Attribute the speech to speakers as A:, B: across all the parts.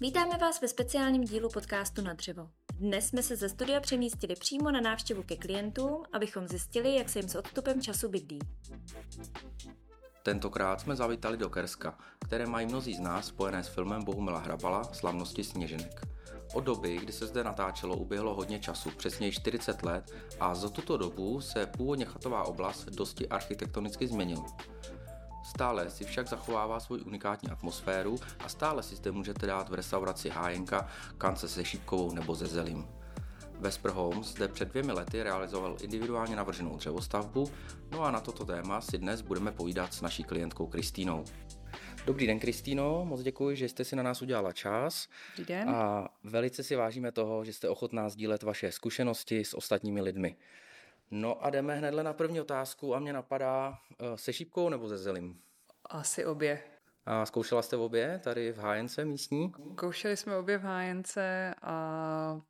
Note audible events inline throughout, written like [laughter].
A: Vítáme vás ve speciálním dílu podcastu Na dřevo. Dnes jsme se ze studia přemístili přímo na návštěvu ke klientům, abychom zjistili, jak se jim s odstupem času bydlí.
B: Tentokrát jsme zavítali do Kerska, které mají mnozí z nás spojené s filmem Bohumila Hrabala Slavnosti sněženek. Od doby, kdy se zde natáčelo, uběhlo hodně času, přesněji 40 let, a za tuto dobu se původně chatová oblast dosti architektonicky změnila. Stále si však zachovává svou unikátní atmosféru a stále si zde můžete dát v restauraci Hájenka kance se šípkovou nebo ze zelím. Vesper Homes zde před dvěmi lety realizoval individuálně navrženou dřevostavbu, no a na toto téma si dnes budeme povídat s naší klientkou Kristýnou. Dobrý den, Kristýno, moc děkuji, že jste si na nás udělala čas.
C: Dobrý den.
B: A velice si vážíme toho, že jste ochotná sdílet vaše zkušenosti s ostatními lidmi. No a jdeme hnedle na první otázku a mě napadá eh, se šípkou nebo ze zelim?
C: Asi obě.
B: A zkoušela jste obě tady v hájence místní?
C: Zkoušeli jsme obě v hájence a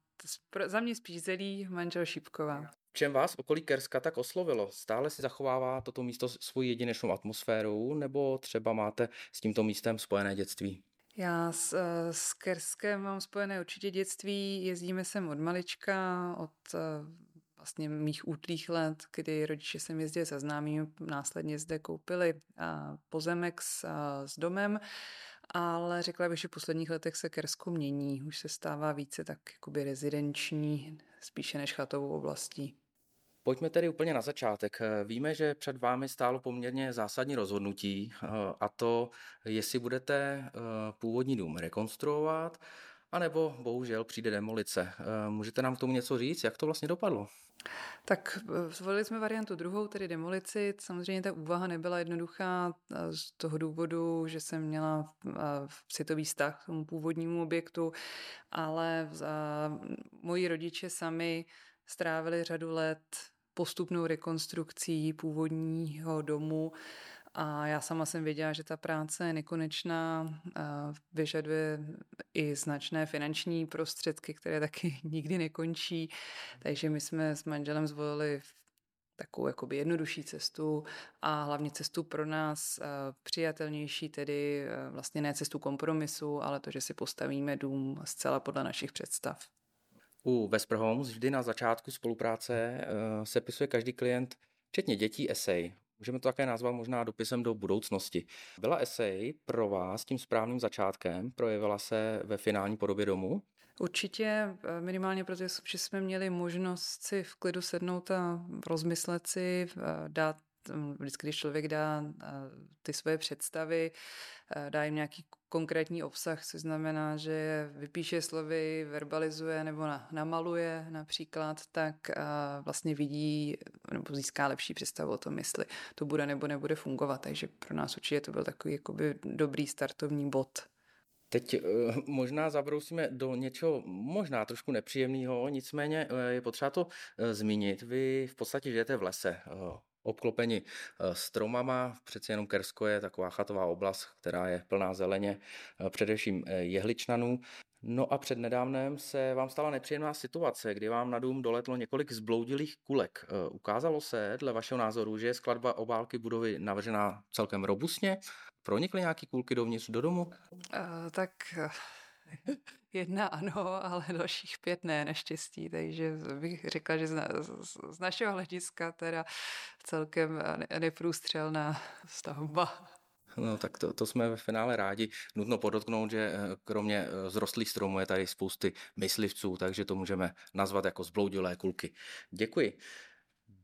C: za mě spíš zelí manžel Šípková.
B: Čem vás okolí Kerska tak oslovilo? Stále si zachovává toto místo svoji jedinečnou atmosféru nebo třeba máte s tímto místem spojené dětství?
C: Já s, eh, s Kerskem mám spojené určitě dětství, jezdíme sem od malička, od eh, vlastně mých útlých let, kdy rodiče sem jezdili se známými, následně zde koupili pozemek s, s domem, ale řekla bych, že v posledních letech se Kersko mění, už se stává více tak jakoby rezidenční, spíše než chatovou oblastí.
B: Pojďme tedy úplně na začátek. Víme, že před vámi stálo poměrně zásadní rozhodnutí a to, jestli budete eh, původní dům rekonstruovat, anebo bohužel přijde demolice. Eh, můžete nám k tomu něco říct, jak to vlastně dopadlo?
C: Tak eh, zvolili jsme variantu druhou, tedy demolici. Samozřejmě ta úvaha nebyla jednoduchá z toho důvodu, že jsem měla citový vztah k tomu původnímu objektu, ale moji rodiče sami strávili řadu let postupnou rekonstrukcí původního domu a já sama jsem věděla, že ta práce je nekonečná, vyžaduje i značné finanční prostředky, které taky [laughs] nikdy nekončí, takže my jsme s manželem zvolili takovou jakoby jednodušší cestu a hlavně cestu pro nás přijatelnější, tedy vlastně ne cestu kompromisu, ale to, že si postavíme dům zcela podle našich představ.
B: U Vesper Homes vždy na začátku spolupráce uh, sepisuje každý klient, včetně dětí, esej. Můžeme to také nazvat možná dopisem do budoucnosti. Byla esej pro vás tím správným začátkem? Projevila se ve finální podobě domu?
C: Určitě, eh, minimálně protože jsme měli možnost si v klidu sednout a rozmyslet si, eh, dát vždycky, když člověk dá ty svoje představy, dá jim nějaký konkrétní obsah, což znamená, že vypíše slovy, verbalizuje nebo namaluje například, tak vlastně vidí nebo získá lepší představu o tom, jestli to bude nebo nebude fungovat. Takže pro nás určitě to byl takový jakoby dobrý startovní bod.
B: Teď eh, možná zabrousíme do něčeho možná trošku nepříjemného, nicméně eh, je potřeba to eh, zmínit. Vy v podstatě žijete v lese obklopeni eh, stromama. Přeci jenom Kersko je taková chatová oblast, která je plná zeleně, eh, především eh, jehličnanů. No a před nedávnem se vám stala nepříjemná situace, kdy vám na dům doletlo několik zbloudilých kulek. Ukázalo se, dle vašeho názoru, že je skladba obálky budovy navržená celkem robustně? Pronikly nějaké kulky dovnitř do domu? Uh,
C: tak [laughs] Jedna ano, ale dalších pět ne, naštěstí, takže bych řekla, že z, našeho hlediska teda celkem neprůstřelná stavba.
B: No tak to, to jsme ve finále rádi. Nutno podotknout, že eh, kromě eh, zrostlých stromů je tady spousty myslivců, takže to můžeme nazvat jako zbloudilé kulky. Děkuji.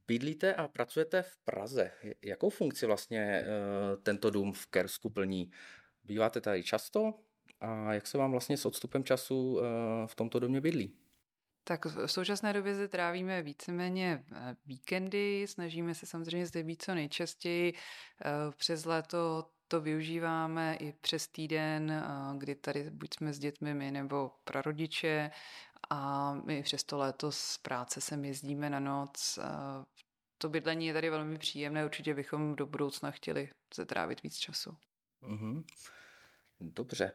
B: Bydlíte a pracujete v Praze. Jakou funkci vlastně eh, tento dům v Kersku plní? Býváte tady často? A jak se vám vlastně s odstupem času eh, v tomto domě bydlí?
C: Tak v současné době zde trávíme víceméně eh, víkendy, snažíme se samozřejmě zde být co nejčastěji. Eh, přes léto to využíváme i přes týden, kdy tady buď jsme s dětmi my nebo prarodiče a my přes to léto z práce sem jezdíme na noc. To bydlení je tady velmi příjemné, určitě bychom do budoucna chtěli zatrávit víc času.
B: Mm-hmm. Dobře.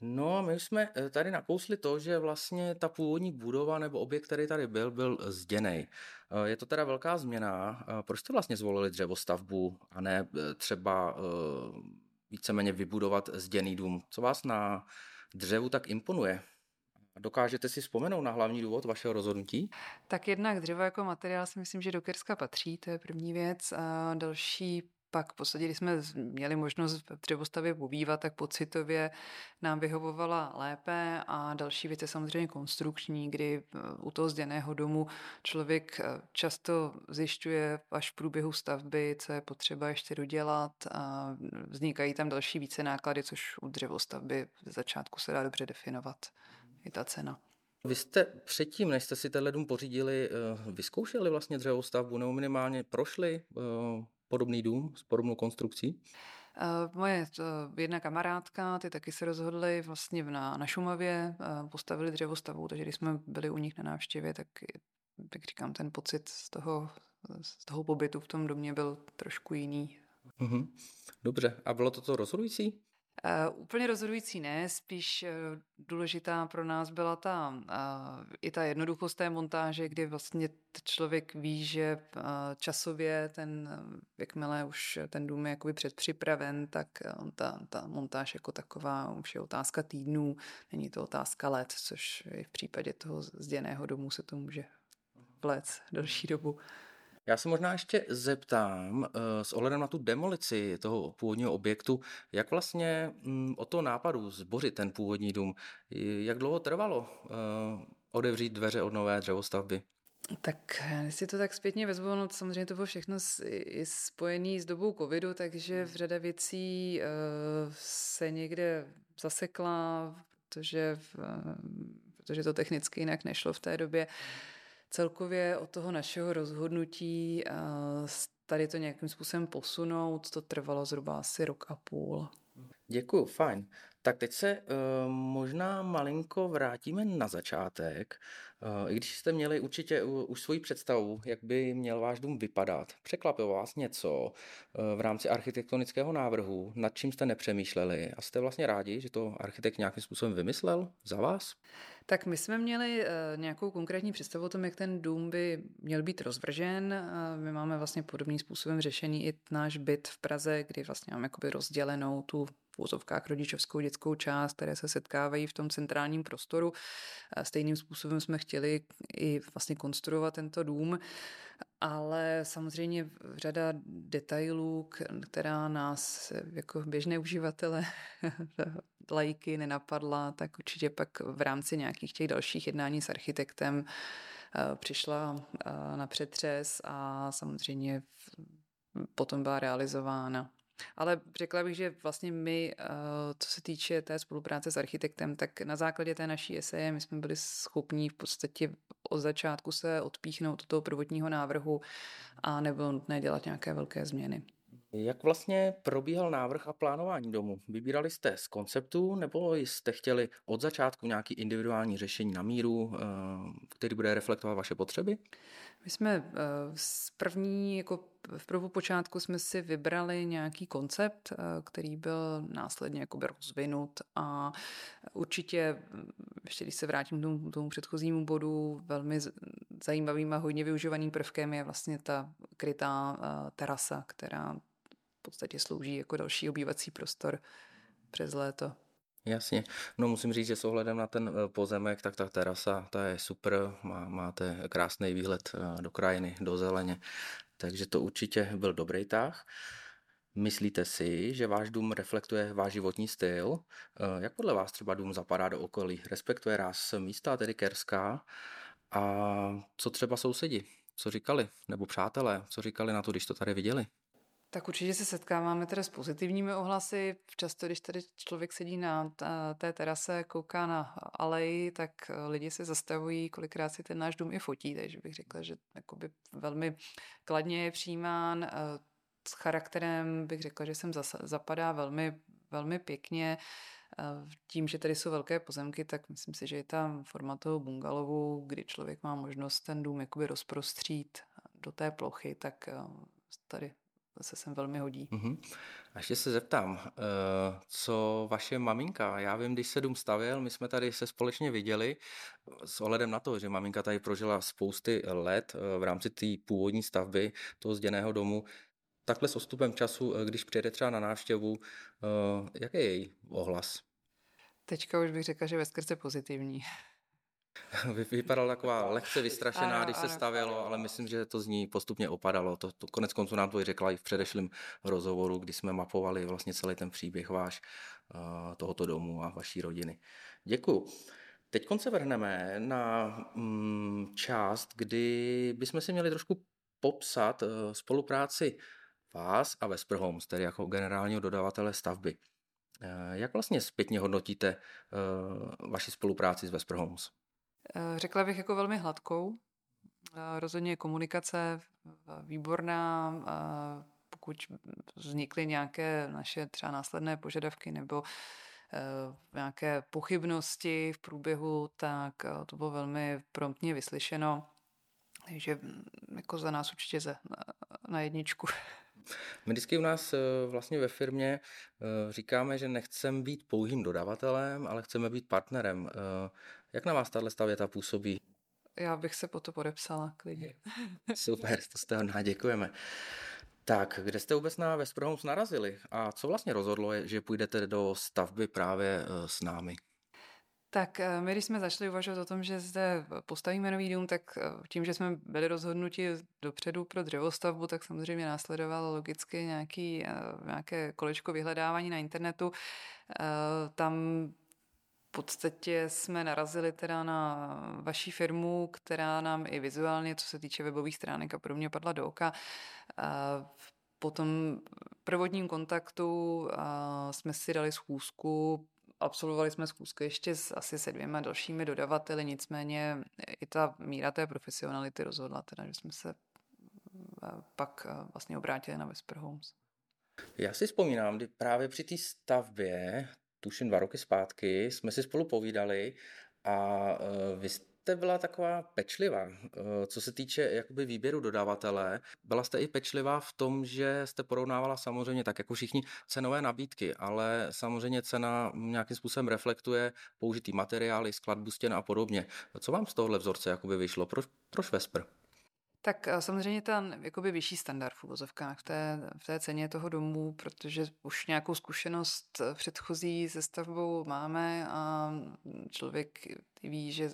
B: No, my jsme eh, tady nakousli to, že vlastně ta původní budova nebo objekt, který tady byl, byl zděnej. Eh, je to teda velká změna. Eh, proč jste vlastně zvolili dřevostavbu a ne třeba víceméně vybudovat zděný dům? Co vás na dřevu tak imponuje? Dokážete si vzpomenout na hlavní důvod vašeho rozhodnutí?
C: Tak jednak dřevo jako materiál si myslím, že do Kerska patří, to je první věc. A další pak v podstatě, když jsme měli možnost v dřevostavě pobývat, tak pocitově nám vyhovovala lépe a další věc je samozřejmě konstrukční, kdy eh, u toho zděného domu člověk eh, často zjišťuje až v průběhu stavby, co je potřeba ještě dodělat a vznikají tam další více náklady, což u dřevostavby v začátku se dá dobře definovat i ta cena.
B: Vy jste předtím, než jste si tenhle dům pořídili, eh, vyzkoušeli vlastně dřevostavbu nebo minimálně prošli podobný dům s podobnou konstrukcí?
C: Uh, moje uh, jedna kamarádka, ty taky se rozhodly vlastně na, na Šumavě, uh, postavili dřevostavu, takže když jsme byli u nich na návštěvě, tak jak říkám, ten pocit z toho, z toho pobytu v tom domě byl trošku jiný.
B: Uh-huh. Dobře, a bylo to to rozhodující?
C: Uh, úplně rozhodující ne, spíš uh, důležitá pro nás byla ta uh, i ta jednoduchost té montáže, kdy vlastně člověk ví, že uh, časově ten, jakmile už ten dům je jakoby předpřipraven, tak uh, ta, ta montáž jako taková už je otázka týdnů, není to otázka let, což i v případě toho zděného domu se to může vléct delší dobu.
B: Já se možná ještě zeptám eh, s ohledem na tu demolici toho původního objektu, jak vlastně mm, o toho nápadu zbořit ten původní dům, jak dlouho trvalo eh, odevřít dveře od nové dřevostavby?
C: Tak když si to tak zpětně vezmu, no samozřejmě to bylo všechno spojené s dobou covidu, takže v řada věcí uh, se někde zasekla, protože, uh, protože to technicky jinak nešlo v té době. Uh, celkově od toho našeho rozhodnutí eh, tady to nějakým způsobem posunout, to trvalo zhruba asi rok a půl.
B: Děkuji, fajn. Tak teď se uh, možná malinko vrátíme na začátek. Uh, I když jste měli určitě uh, už svoji představu, jak by měl váš dům vypadat, překvapilo vás něco uh, v rámci architektonického návrhu, nad čím jste nepřemýšleli a jste vlastně rádi, že to architekt nějakým způsobem vymyslel za vás?
C: Tak my jsme měli uh, nějakou konkrétní představu o tom, jak ten dům by měl být rozvržen. Uh, my máme vlastně podobným způsobem řešený i náš byt v Praze, kdy vlastně máme jakoby rozdělenou tu v úzovkách rodičovskou dětskou část, které se setkávají v tom centrálním prostoru. Stejným způsobem jsme chtěli i vlastně konstruovat tento dům, ale samozřejmě řada detailů, která nás jako běžné uživatele [laughs] lajky nenapadla, tak určitě pak v rámci nějakých těch dalších jednání s architektem přišla na přetřes a samozřejmě potom byla realizována. Ale řekla bych, že vlastně my, eh, co se týče té spolupráce s architektem, tak na základě té naší eseje my jsme byli schopni v podstatě od začátku se odpíchnout od toho prvotního návrhu a nebylo nutné dělat nějaké velké změny.
B: Jak vlastně probíhal návrh a plánování domu? Vybírali jste z konceptu nebo jste chtěli od začátku nějaký individuální řešení na míru, eh, který bude reflektovat vaše potřeby?
C: My jsme eh, z první, jako v prvou počátku jsme si vybrali nějaký koncept, eh, který byl následně jakoby rozvinut a určitě, ještě když se vrátím k tomu, tomu předchozímu bodu, velmi zajímavým a hodně využívaným prvkem je vlastně ta krytá terasa, která podstatě slouží jako další obývací prostor přes léto.
B: Jasně. No musím říct, že s ohledem na ten eh, pozemek, tak ta terasa, ta je super, má, máte krásný výhled eh, do krajiny, do zeleně, takže to určitě byl dobrý tah. Myslíte si, že váš dům reflektuje váš životní styl? Eh, jak podle vás třeba dům zapadá do okolí? Respektuje ráz místa, tedy Kerská? A co třeba sousedi? Co říkali? Nebo přátelé? Co říkali na to, když to tady viděli?
C: Tak určitě se setkáváme teda s pozitivními ohlasy. Často, když tady člověk sedí na té terase, kouká na aleji, tak eh, lidi se zastavují, kolikrát si ten náš dům i fotí, takže bych řekla, že jakoby velmi kladně je přijímán. Eh, s charakterem bych řekla, že sem zapadá velmi, velmi pěkně. Eh, tím, že tady jsou velké pozemky, tak myslím si, že je tam forma toho bungalovu, kdy člověk má možnost ten dům jakoby rozprostřít do té plochy, tak tady se sem velmi hodí.
B: Uh-huh. A ještě se zeptám, eh, co vaše maminka, já vím, když se dům stavěl, my jsme tady se společně viděli, s ohledem na to, že maminka tady prožila spousty let eh, v rámci té původní stavby toho zděného domu, takhle s odstupem času, eh, když přijede třeba na návštěvu, jaký je její ohlas?
C: Teďka už bych řekla, že ve skrze pozitivní.
B: Vypadala taková lehce vystrašená, ano, když se stavělo, ale myslím, že to z ní postupně opadalo. To, to konec konců nám to i řekla i v předešlém rozhovoru, kdy jsme mapovali vlastně celý ten příběh váš uh, tohoto domu a vaší rodiny. Děkuju. Teď se vrhneme na mm, část, kdy bychom si měli trošku popsat uh, spolupráci vás a Vesper Homes, tedy jako generálního dodavatele stavby. Uh, jak vlastně zpětně hodnotíte vaši spolupráci s Vesper Homes?
C: Řekla bych jako velmi hladkou. Rozhodně komunikace výborná. Pokud vznikly nějaké naše třeba následné požadavky nebo nějaké pochybnosti v průběhu, tak to bylo velmi promptně vyslyšeno. Takže mm, jako za nás určitě za, na, na jedničku.
B: My vždycky u nás vlastně ve firmě říkáme, že nechceme být pouhým dodavatelem, ale chceme být partnerem. Jak na vás tahle věta působí?
C: Já bych se po to podepsala klidně. [laughs]
B: Super, to jste hodná, děkujeme. Tak, kde jste vůbec na Vesprohoms narazili a co vlastně rozhodlo, že půjdete do stavby právě eh, s námi?
C: Tak eh, my, když jsme začali uvažovat o tom, že zde postavíme nový dům, tak eh, tím, že jsme byli rozhodnuti dopředu pro dřevostavbu, tak samozřejmě následovalo logicky nějaký, nějaké kolečko vyhledávání na internetu. Tam podstatě jsme narazili teda na vaší firmu, která nám i vizuálně, co se týče webových stránek a podobně, padla do oka. Po tom prvotním kontaktu jsme si dali schůzku, absolvovali jsme schůzku ještě s, asi se dvěma dalšími dodavateli, nicméně i ta míra té profesionality rozhodla teda, že jsme se pak vlastně obrátili na Vesper Homes.
B: Já si vzpomínám, kdy právě při té stavbě tuším dva roky zpátky, jsme si spolu povídali a e, vy jste byla taková pečlivá, e, co se týče jakoby výběru dodavatele. Byla jste i pečlivá v tom, že jste porovnávala samozřejmě tak jako všichni cenové nabídky, ale samozřejmě cena nějakým způsobem reflektuje použitý materiály, skladbu stěn a podobně. Co vám z tohohle vzorce jakoby vyšlo? Proč, proč Vesper?
C: Tak eh, samozřejmě ten jakoby vyšší standard v uvozovkách v té, v té ceně toho domu, protože už nějakou zkušenost eh, předchozí se stavbou máme a člověk ví, že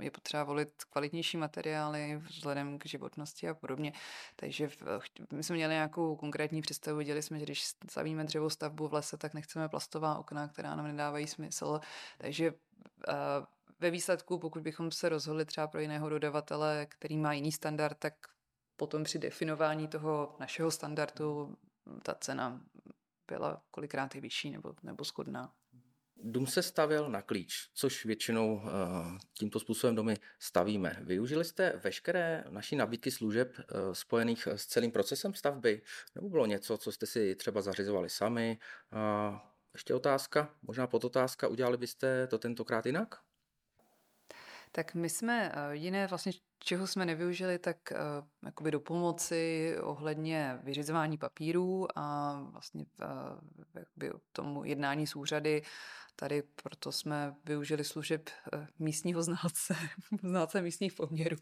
C: je potřeba volit kvalitnější materiály vzhledem k životnosti a podobně. Takže my jsme měli nějakou konkrétní představu, viděli jsme, že když stavíme dřevou stavbu v lese, tak nechceme plastová okna, která nám nedávají smysl. Takže ve výsledku, pokud bychom se rozhodli třeba pro jiného dodavatele, který má jiný standard, tak potom při definování toho našeho standardu ta cena byla kolikrát i vyšší nebo, nebo schodná.
B: Dům se stavěl na klíč, což většinou uh, tímto způsobem domy stavíme. Využili jste veškeré naší nabídky služeb uh, spojených s celým procesem stavby? Nebo bylo něco, co jste si třeba zařizovali sami? Ještě otázka, možná podotázka, udělali byste to tentokrát jinak?
C: Tak my jsme eh, jiné vlastně, čeho jsme nevyužili, tak uh, jakoby do pomoci ohledně vyřizování papírů a vlastně uh, tomu jednání s úřady. Tady proto jsme využili služeb místního znalce, [laughs] znalce místních poměrů.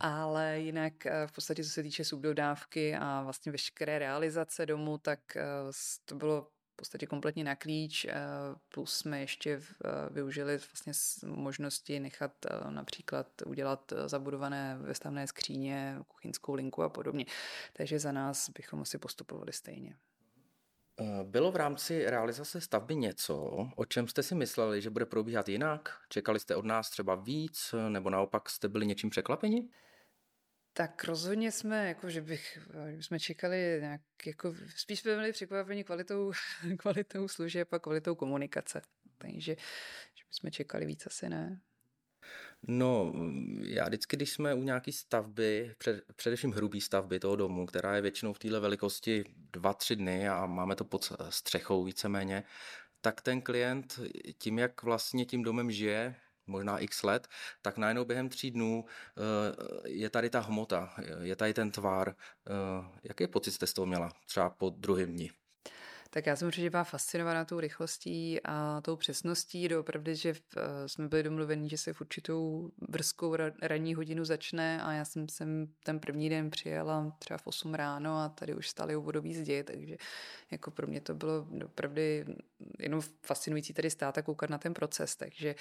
C: Ale jinak v podstatě, co se týče subdodávky a vlastně veškeré realizace domu, tak to bylo podstatě kompletně na klíč, eh, plus jsme ještě eh, využili vlastně možnosti nechat eh, například udělat zabudované vestavné skříně, kuchyňskou linku a podobně. Takže za nás bychom asi postupovali stejně.
B: Bylo v rámci realizace stavby něco, o čem jste si mysleli, že bude probíhat jinak? Čekali jste od nás třeba víc, nebo naopak jste byli něčím překvapeni?
C: Tak rozhodně jsme, jako že bych, že jsme čekali nějak, jako spíš jsme byli překvapeni kvalitou, [laughs] kvalitou služeb a kvalitou komunikace. Takže že bychom čekali víc, asi ne.
B: No, já vždycky, když jsme u nějaké stavby, před, především hrubý stavby toho domu, která je většinou v téhle velikosti dva, tři dny a máme to pod střechou víceméně, tak ten klient tím, jak vlastně tím domem žije, možná x let, tak najednou během tří dnů eh, je tady ta hmota, je tady ten tvar. Eh, jaký pocit jste z toho měla třeba po druhém dni?
C: Tak já jsem určitě byla fascinovaná tou rychlostí a tou přesností. Doopravdy, že eh, jsme byli domluveni, že se v určitou brzkou ranní hodinu začne a já jsem sem ten první den přijela třeba v 8 ráno a tady už stály vodový zdi, takže jako pro mě to bylo opravdu jenom fascinující tady stát a koukat na ten proces, takže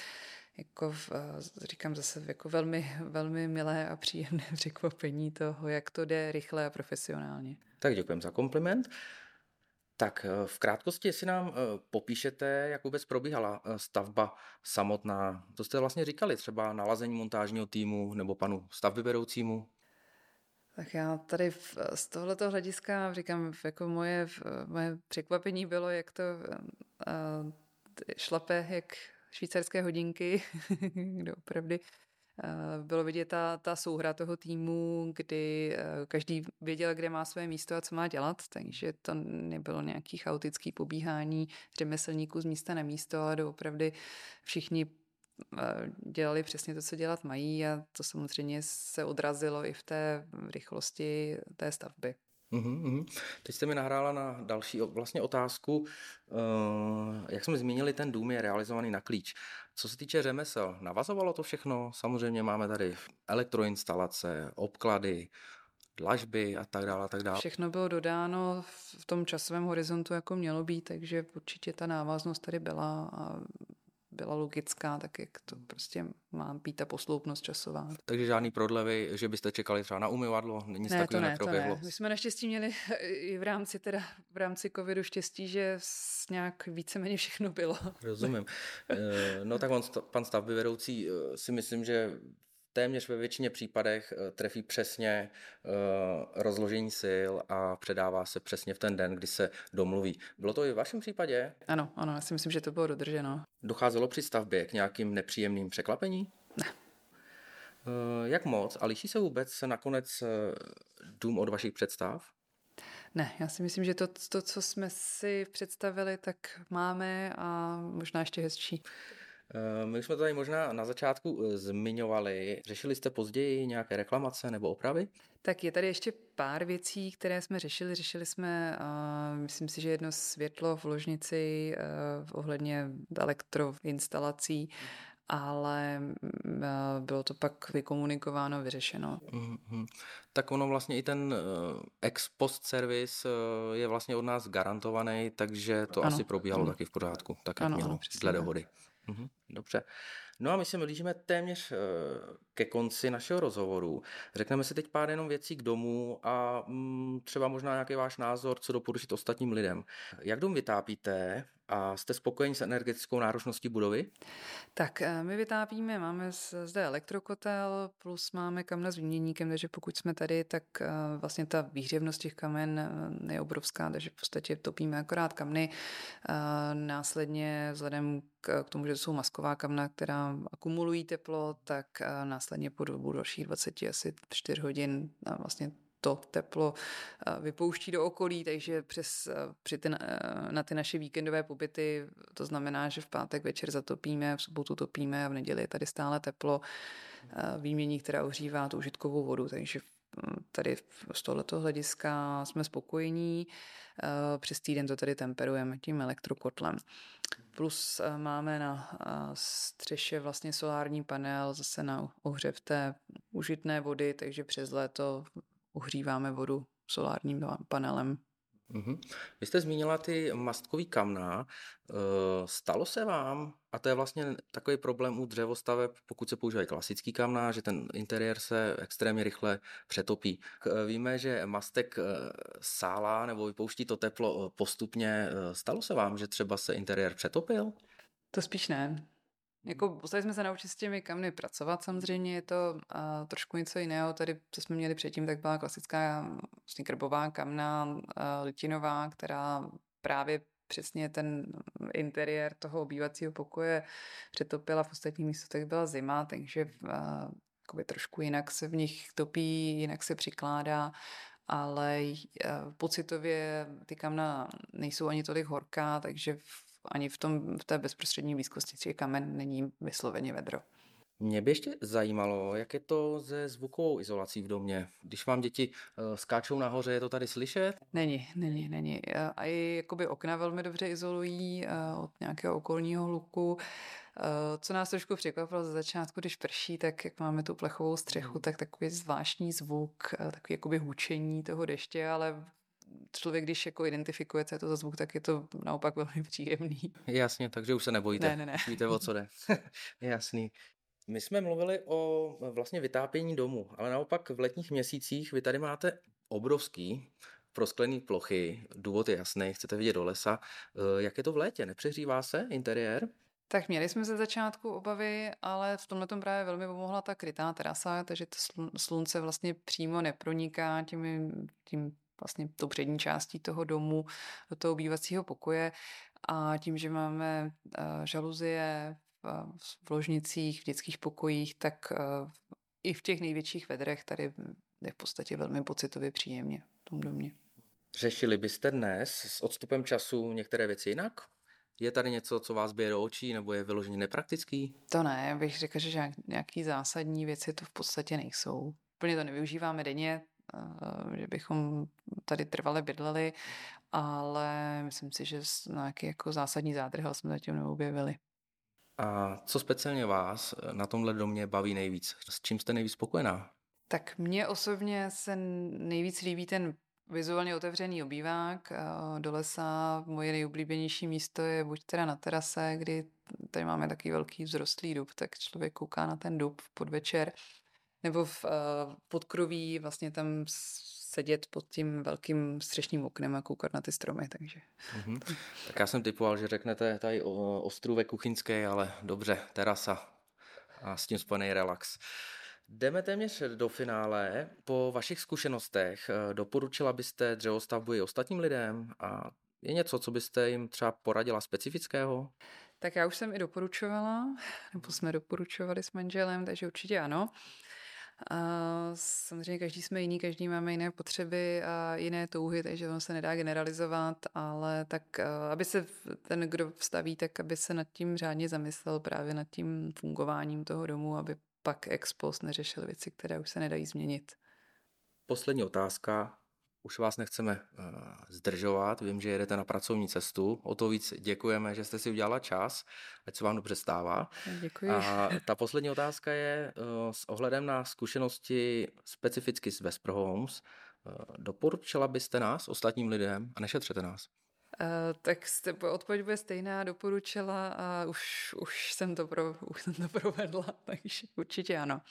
C: jako v, eh, říkám zase jako velmi, velmi milé a příjemné [laughs] překvapení toho, jak to jde rychle a profesionálně.
B: Tak děkujeme za kompliment. Tak eh, v krátkosti, jestli nám eh, popíšete, jak vůbec probíhala stavba samotná. To jste vlastně říkali, třeba nalazení montážního týmu nebo panu stavbyvedoucímu?
C: Tak já tady v, z tohoto hlediska říkám, jako moje, moje překvapení bylo, jak to uh, šlape, jak švýcarské hodinky, [laughs] kde opravdu eh, bylo vidět ta, ta souhra toho týmu, kdy eh, každý věděl, kde má své místo a co má dělat, takže to nebylo nějaký chaotický pobíhání řemeslníků z místa na místo, ale opravdu všichni eh, dělali přesně to, co dělat mají a to samozřejmě se odrazilo i v té rychlosti té stavby.
B: Uhum, Teď jste mi nahrála na další vlastně otázku. Uh, jak jsme zmínili, ten dům je realizovaný na klíč. Co se týče řemesel, navazovalo to všechno? Samozřejmě máme tady elektroinstalace, obklady, dlažby a tak dále, a tak dále.
C: Všechno bylo dodáno v tom časovém horizontu, jako mělo být, takže určitě ta návaznost tady byla a byla logická, tak jak to prostě má být ta posloupnost časová.
B: Takže žádný prodlevy, že byste čekali třeba na umyvadlo, nic
C: ne,
B: takového
C: to ne,
B: neproběhlo?
C: To ne. My jsme naštěstí měli i v rámci teda v rámci covidu štěstí, že nějak víceméně všechno bylo.
B: Rozumím. Eh, no tak on, pan stavby vedoucí eh, si myslím, že téměř ve většině případech eh, trefí přesně uh, rozložení sil a předává se přesně v ten den, kdy se domluví. Bylo to i v vašem případě?
C: Ano, ano, já si myslím, že to bylo dodrženo.
B: Docházelo při stavbě k nějakým nepříjemným překvapení?
C: Ne.
B: Uh, jak moc? A liší se vůbec nakonec dům od vašich představ?
C: Ne, já si myslím, že to, to, co jsme si představili, tak máme a možná ještě hezčí.
B: Eh, my jsme to tady možná na začátku eh, zmiňovali. Řešili jste později nějaké reklamace nebo opravy?
C: Tak je tady ještě pár věcí, které jsme řešili. Řešili jsme, uh, myslím si, že jedno světlo v ložnici uh, ohledně elektroinstalací, ale uh, bylo to pak vykomunikováno, vyřešeno. Mm-hmm.
B: Tak ono vlastně i ten uh, ex post service uh, je vlastně od nás garantovaný, takže to ano, asi probíhalo ano. taky v pořádku, tak jak ano, mělo, dle dohody. Mhm, dobře. No a my se blížíme téměř eh, ke konci našeho rozhovoru. Řekneme si teď pár jenom věcí k domu a mm, třeba možná nějaký váš názor, co doporučit ostatním lidem. Jak dům vytápíte a jste spokojeni s energetickou náročností budovy?
C: Tak eh, my vytápíme, máme zde elektrokotel, plus máme kamna s výměníkem, takže pokud jsme tady, tak eh, vlastně ta výhřevnost těch kamen je obrovská, takže v podstatě topíme akorát kamny. Následně vzhledem k tomu, že jsou masková kamna, která akumulují teplo, tak následně po dobu dalších 20 asi 4 hodin vlastně to teplo vypouští do okolí, takže přes, při ty, na ty naše víkendové pobyty to znamená, že v pátek večer zatopíme, v sobotu topíme a v neděli je tady stále teplo výmění, která ohřívá tu užitkovou vodu, takže tady z tohoto hlediska jsme spokojení. Přes týden to tady temperujeme tím elektrokotlem. Plus eh, máme na eh, střeše vlastně solární panel zase na ohřev té užitné vody, takže přes léto uhříváme vodu solárním panelem
B: Mm-hmm. Vy jste zmínila ty mastkový kamna. Eh, stalo se vám, a to je vlastně takový problém u dřevostaveb, pokud se používají klasický kamna, že ten interiér se extrémně rychle přetopí. Víme, že mastek eh, sálá nebo vypouští to teplo eh, postupně. Stalo se vám, že třeba se interiér přetopil?
C: To spíš ne. Jako museli jsme se naučit s těmi kamny pracovat samozřejmě, je to uh, trošku něco jiného. Tady, co jsme měli předtím, tak byla klasická vlastně krbová kamna, uh, litinová, která právě přesně ten interiér toho obývacího pokoje přetopila. V ostatních místech byla zima, takže uh, trošku jinak se v nich topí, jinak se přikládá ale pocitově ty kamna nejsou ani tolik horká, takže ani v, tom, v té bezprostřední blízkosti těch kamen není vysloveně vedro.
B: Mě by ještě zajímalo, jak je to se zvukovou izolací v domě. Když vám děti uh, skáčou nahoře, je to tady slyšet?
C: Není, není, není. A i jakoby okna velmi dobře izolují uh, od nějakého okolního hluku. Co nás trošku překvapilo ze začátku, když prší, tak jak máme tu plechovou střechu, tak takový zvláštní zvuk, takový jakoby hučení toho deště, ale člověk, když jako identifikuje, co je to za zvuk, tak je to naopak [laughs] velmi příjemný.
B: Jasně, takže už se nebojíte.
C: Ne, ne, ne.
B: Víte, o co jde. [laughs] Jasný. My jsme mluvili o vlastně vytápění domu, ale naopak v letních měsících vy tady máte obrovský prosklený plochy. Důvod je jasný, chcete vidět do lesa. Eh, jak je to v létě? Nepřehřívá se interiér?
C: Tak měli jsme ze začátku obavy, ale v tomhle tom právě velmi pomohla ta krytá terasa, takže to slunce vlastně přímo neproniká tím, tím vlastně tou přední částí toho domu do toho obývacího pokoje a tím, že máme uh, žaluzie v ložnicích, v dětských pokojích, tak uh, i v těch největších vedrech tady je v podstatě velmi pocitově příjemně v tom domě.
B: Řešili byste dnes s odstupem času některé věci jinak? Je tady něco, co vás bije do očí, nebo je vyloženě nepraktický?
C: To ne, bych řekl, že nějaký zásadní věci to v podstatě nejsou. Plně to nevyužíváme denně, že bychom tady trvale bydleli, ale myslím si, že nějaký jako zásadní zádrhel jsme zatím neobjevili.
B: A co speciálně vás na tomhle domě baví nejvíc? S čím jste nejvíc spokojená?
C: Tak mně osobně se nejvíc líbí ten vizuálně otevřený obývák do lesa. Moje nejoblíbenější místo je buď teda na terase, kdy tady máme takový velký vzrostlý dub, tak člověk kouká na ten dub v podvečer nebo v uh, podkroví vlastně tam sedět pod tím velkým střešním oknem a koukat na ty stromy, takže.
B: Mm-hmm. Tak já jsem typoval, že řeknete tady o ostrůvek kuchyňské, ale dobře, terasa a s tím spojený relax. Jdeme téměř do finále. Po vašich zkušenostech eh, doporučila byste dřevostavbu i ostatním lidem a je něco, co byste jim třeba poradila specifického?
C: Tak já už jsem i doporučovala, nebo jsme doporučovali s manželem, takže určitě ano. A samozřejmě každý jsme jiný, každý máme jiné potřeby a jiné touhy, takže ono se nedá generalizovat, ale tak, aby se ten, kdo vstaví, tak aby se nad tím řádně zamyslel právě nad tím fungováním toho domu, aby pak ex post neřešil věci, které už se nedají změnit.
B: Poslední otázka. Už vás nechceme uh, zdržovat, vím, že jedete na pracovní cestu, o to víc děkujeme, že jste si udělala čas, ať se vám dobře stává.
C: Děkuji.
B: A ta poslední otázka je uh, s ohledem na zkušenosti specificky s Vesper Homes, uh, doporučila byste nás ostatním lidem a nešetřete nás?
C: Uh, tak jste, odpověď bude stejná, doporučila a už, už, jsem to pro, už jsem to provedla, [laughs] takže určitě ano.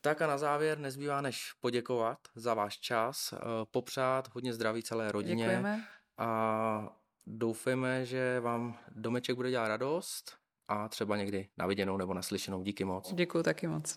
B: Tak a na závěr nezbývá než poděkovat za váš čas, eh, popřát hodně zdraví celé rodině.
C: Děkujeme.
B: A doufejme, že vám domeček bude dělat radost a třeba někdy na viděnou nebo naslyšenou. Díky moc.
C: Děkuji taky moc.